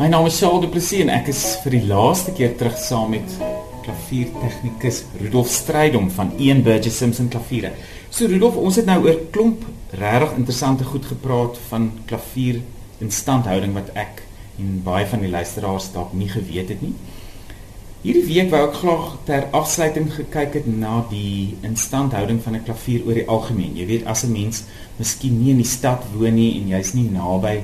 My naam is Shaal Du Plessis en ek is vir die laaste keer terug saam met klaviertegnikus Rudolf Strydom van Ian Burgess Simpson Klaviere. So Rudolf, ons het nou oor klomp regtig interessante goed gepraat van klavier instandhouding wat ek en baie van die luisteraars dalk nie geweet het nie. Hierdie week wou ek graag ter afsluiting gekyk het na die instandhouding van 'n klavier oor die algemeen. Jy weet as 'n mens miskien nie in die stad woon nie en jy's nie naby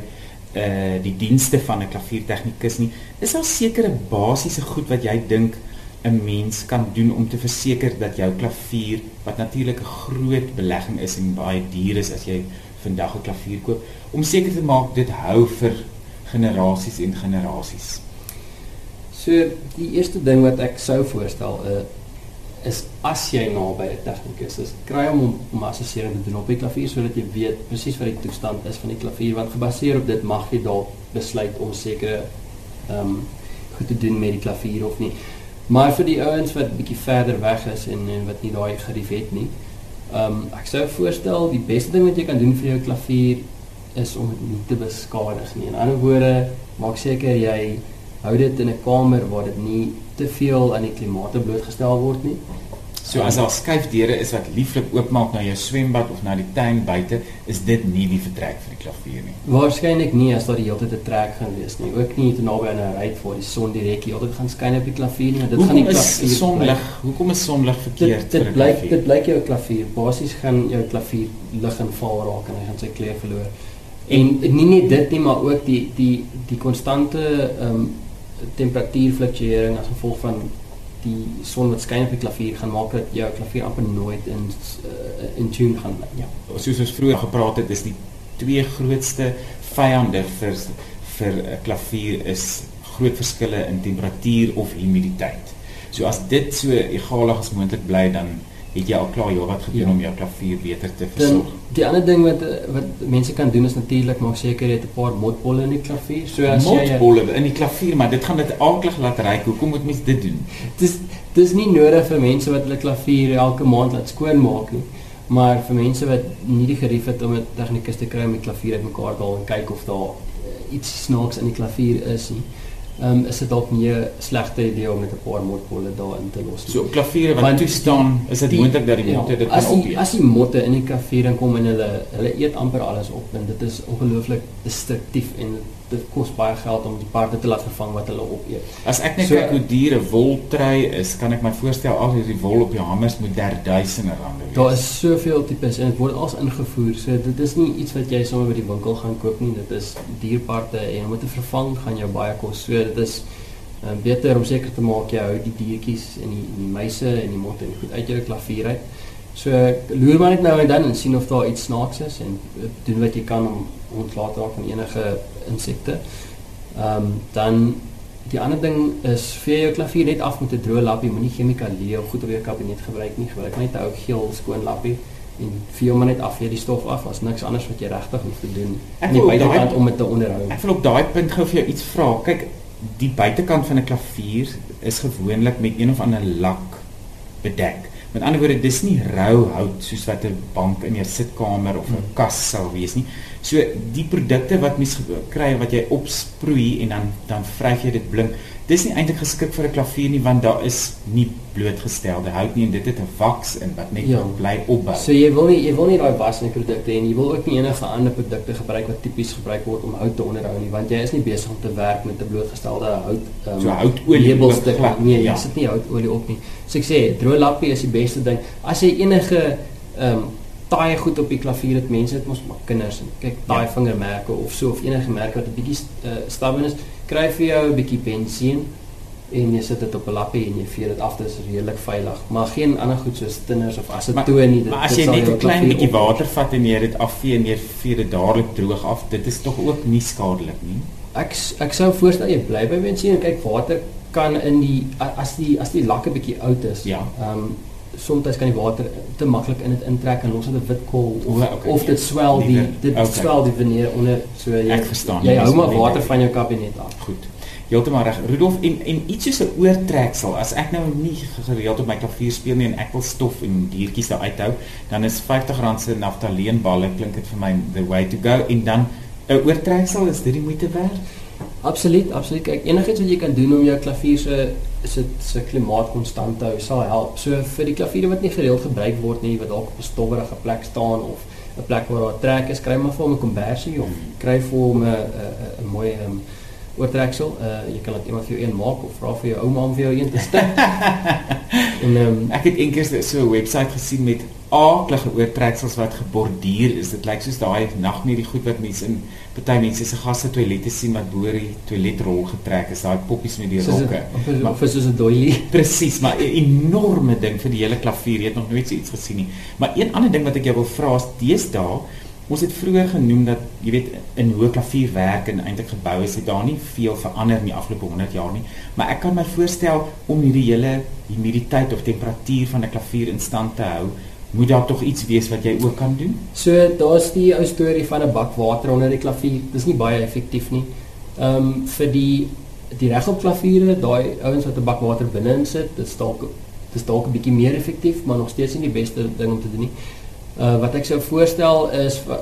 uh die dienste van 'n klaviertegnikus nie. Is daar sekere basiese goed wat jy dink 'n mens kan doen om te verseker dat jou klavier wat natuurlik 'n groot belegging is en baie duur is as jy vandag 'n klavier koop, om seker te maak dit hou vir generasies en generasies. So die eerste ding wat ek sou voorstel uh, is as jy naby 'n tegnikus is, kry hom om, om assessering te doen op die klavier sodat jy weet presies wat die toestand is van die klavier want gebaseer op dit mag jy dalk besluit om sekere ehm um, goed te doen met die klavier of nie. Maar vir die ouens wat bietjie verder weg is en, en wat nie daai gerief het nie, ehm um, ek sou voorstel die beste ding wat jy kan doen vir jou klavier is om dit nie te beskadig nie. In ander woorde, maak seker jy hou dit in 'n kamer waar dit nie te veel aan die klimate blootgestel word nie. So as daar skuifdeure is wat lieflik oopmaak na jou swembad of na die tuin buite, is dit nie die vertrek vir die klavier nie. Waarskynlik nie as daar die hele tyd 'n trek gaan wees nie. Ook nie te naby aan 'n ruit waar die son direk hier altyd gaan skyn op die klavier nie. Dit Hoekom gaan die klavier sonlig. Hoekom is sonlig verkeerd dit, vir 'n dit blyk klavier? dit blyk jou klavier. Basies gaan jou klavier lig en val raak en hy gaan sy kleur verloor. En nie net dit nie, maar ook die die die konstante ehm um, temperatuurfluktuering as gevolg van die son wat skyn op die klavier gaan maak dat jou klavier amper nooit in uh, in tune gaan bly. Ja, soos ons vroeër gepraat het, is die twee grootste vyande vir vir 'n klavier is groot verskille in temperatuur of humiditeit. So as dit so egalig as moontlik bly dan het jy al klaar jou wat gedoen ja. om jou klavier beter te versorg. Dan, die ander ding wat wat mense kan doen is natuurlik maak seker jy het 'n paar motbolle in die klavier. So as jy motbolle in die klavier, maar dit gaan dit aaklig laat ryk. Hoekom moet mens dit doen? Dis dis nie nodig vir mense wat hulle klavier elke maand laat skoonmaak nie. Maar vir mense wat nie die gerief het om 'n tegnikus te kry om die klavier uitmekaar te haal en kyk of daar iets snaaks in die klavier is nie ehm um, is dit dalk nie 'n slegte idee om net 'n paar motbolle daarin te los nie. So klaviere wat Want toe staan, is dit moontlik dat die motte ja, dit kan opeet. As die motte in die klavier inkom en hulle hulle eet amper alles op en dit is ongelooflik destruktief en dit kos baie geld om die parte te laat vervang wat hulle opeet. As ek net so, kyk hoe diere wol trei is, kan ek my voorstel al hierdie wol op die hammers moet derduisende rande wees. Daar is soveel tipes en dit word als ingevoer. So dit is nie iets wat jy sommer by die winkel gaan koop nie. Dit is dierparte en om dit te vervang gaan jou baie kos. So dit is um, beter om seker te maak jy hou die diertjies en die, die muise en die motte goed uit jou klavier uit. So loer maar net nou en dan en sien of daar iets snaaks is en doen wat jy kan om ontslae te raak van enige insekte. Ehm um, dan die ander ding is vir jou klavier net af met 'n droë lappie, moenie chemikalieë of goed op jou kabinet gebruik nie. Gebruik net 'n ou geel skoon lappie en vee hom net af, vee die stof af. As niks anders wat jy regtig hoef te doen aan die buitekant om dit te onderhou. Ek wil op daai punt gou vir jou iets vra. Kyk, die buitekant van 'n klavier is gewoonlik met een of ander lak bedek. Met ander woorde, dis nie rou hout soos wat 'n bank in jou sitkamer of 'n kas sou wees nie. So die produkte wat mens kry wat jy opsproei en dan dan vryf jy dit blink. Dis nie eintlik geskik vir 'n klavier nie want daar is nie blootgestelde hout nie en dit het 'n wax in wat net ja. bly opbou. So jy wil nie jy wil nie daai was in die produkte en jy wil ook nie enige ander produkte gebruik wat tipies gebruik word om hout te onderhou nie want jy is nie besig om te werk met 'n blootgestelde hout um, so houtolie labelstuk nee jy ja. sit nie houtolie op nie. So ek sê droë lappie is die beste ding. As jy enige ehm um, taai goed op die klavier het mense het mos maar kinders en kyk taai ja. vingermerke of so of enige merke wat 'n bietjie uh, stawwen is kry vir jou 'n bietjie bensien en jy sit dit op 'n lappie en jy vee dit af. Dit is redelik veilig. Maar geen ander goed soos tinners of asetoon nie dit maar as jy net 'n klein bietjie water vat en jy dit afvee en jy vee dit dadelik droog af dit is tog ook nie skadelik nie. Ek ek sou voorstel jy bly by bensien en kyk water kan in die as die as die lakke bietjie oud is ja. ehm um, soms kan die water te maklik in dit intrek en los dit 'n wit kol of, okay, of dit swel die dit okay. swel die veneer onder so jy ek verstaan. jy hou maar water van jou kabinet af. Goed. Heeltemal reg. Rudolf en en iets soos 'n oortreksel as ek nou nie gereeld op my klavier speel nie en ek wil stof en diertjies daar uithou dan is R50 se naftaleenballe klink dit vir my the way to go. En dan 'n oortreksel is dit die moeite werd Absoluut, absoluut. Kyk, enigiets wat jy kan doen om jou klavier se se se klimaat konstant te hou, sal help. So vir die klaviere wat nie gereeld gebruik word nie, wat dalk op 'n stowwerige plek staan of 'n plek waar daar trek is, kry maar vir hom 'n kombersie of kry vir hom 'n 'n mooi um, oortreksel. Uh jy kan dit iemand vir jou een maak of vra vir jou ouma om vir jou een te stik. en um, ek het eendag so 'n webwerf gesien met aaklige oortreksels wat geborduur is. Dit lyk soos daai nagmerrie goed wat mense in party mense se gaste toilette sien wat bo die toiletrol getrek is, daai poppies met die rokke. Maar vir soos 'n doilie. Presies, maar 'n enorme ding vir die hele klavier. Jy het nog nooit so iets gesien nie. Maar een ander ding wat ek jou wil vra is deesdae Ons het vroeër genoem dat jy weet in hoe klavier werk en eintlik gebou is, het daar nie veel verander in die afgelope 100 jaar nie. Maar ek kan my voorstel om hierdie hele humiditeit of temperatuur van 'n klavier in stand te hou, moet daar tog iets wees wat jy ook kan doen. So daar's die ou storie van 'n bak water onder die klavier. Dis nie baie effektief nie. Ehm um, vir die die regop klaviere, daai ouens wat 'n bak water binne insit, dit dalk dis dalk 'n bietjie meer effektief, maar nog steeds nie die beste ding om te doen nie. Uh wat ek sou voorstel is vir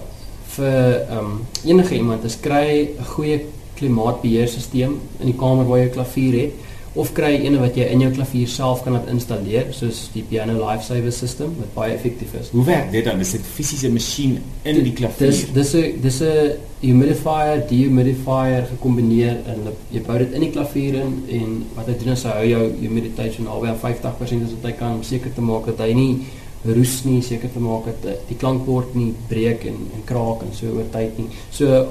vir ehm um, enige iemand is kry 'n goeie klimaatbeheerstelsel in die kamer waar jy 'n klavier het of kry eene wat jy in jou klavier self kan laat installeer soos die Piano Lifesaver system wat baie effektief is. Hoe werk dit dan? Is dit fisiese masjien in die klavier? Dis dis 'n dis 'n humidifier, dehumidifier gekombineer en jy bou dit in die klavier in en wat hy doen is hy hou jou humiditeit so naby aan 50% as wat hy kan om seker te maak dat hy nie roes nie seker te maak dat die klankbord nie breek en en kraak en so oor tyd nie. So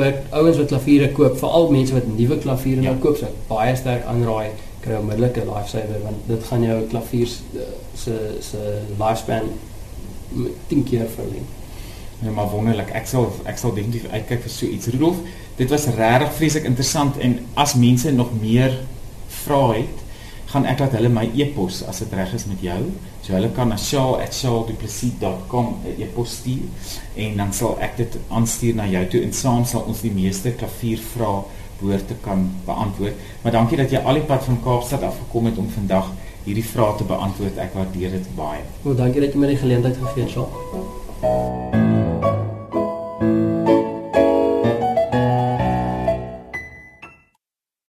vir ouens wat klaviere koop, veral mense wat nuwe klaviere ja. nou koop, sou baie sterk aanraai kry onmiddellik 'n lifesaver want dit gaan jou klavier eh, se se lifespan 10 keer verleng. Ja, maar wonderlik. Ek sal ek sal definitief uitkyk vir so iets. Rudolf, dit was regtig vreeslik interessant en as mense nog meer vra het, gaan ek laat hulle my e-pos as dit reg is met jou. So hulle kan na shaw@shawduplessis.com 'n e-pos stuur en dan sal ek dit aanstuur na jou toe en saam sal ons die meeste klaviervrae behoort te kan beantwoord. Maar dankie dat jy al die pad van Kaapstad af gekom het om vandag hierdie vrae te beantwoord. Ek waardeer dit baie. Wel, dankie dat jy my die geleentheid gegee het, Shaw.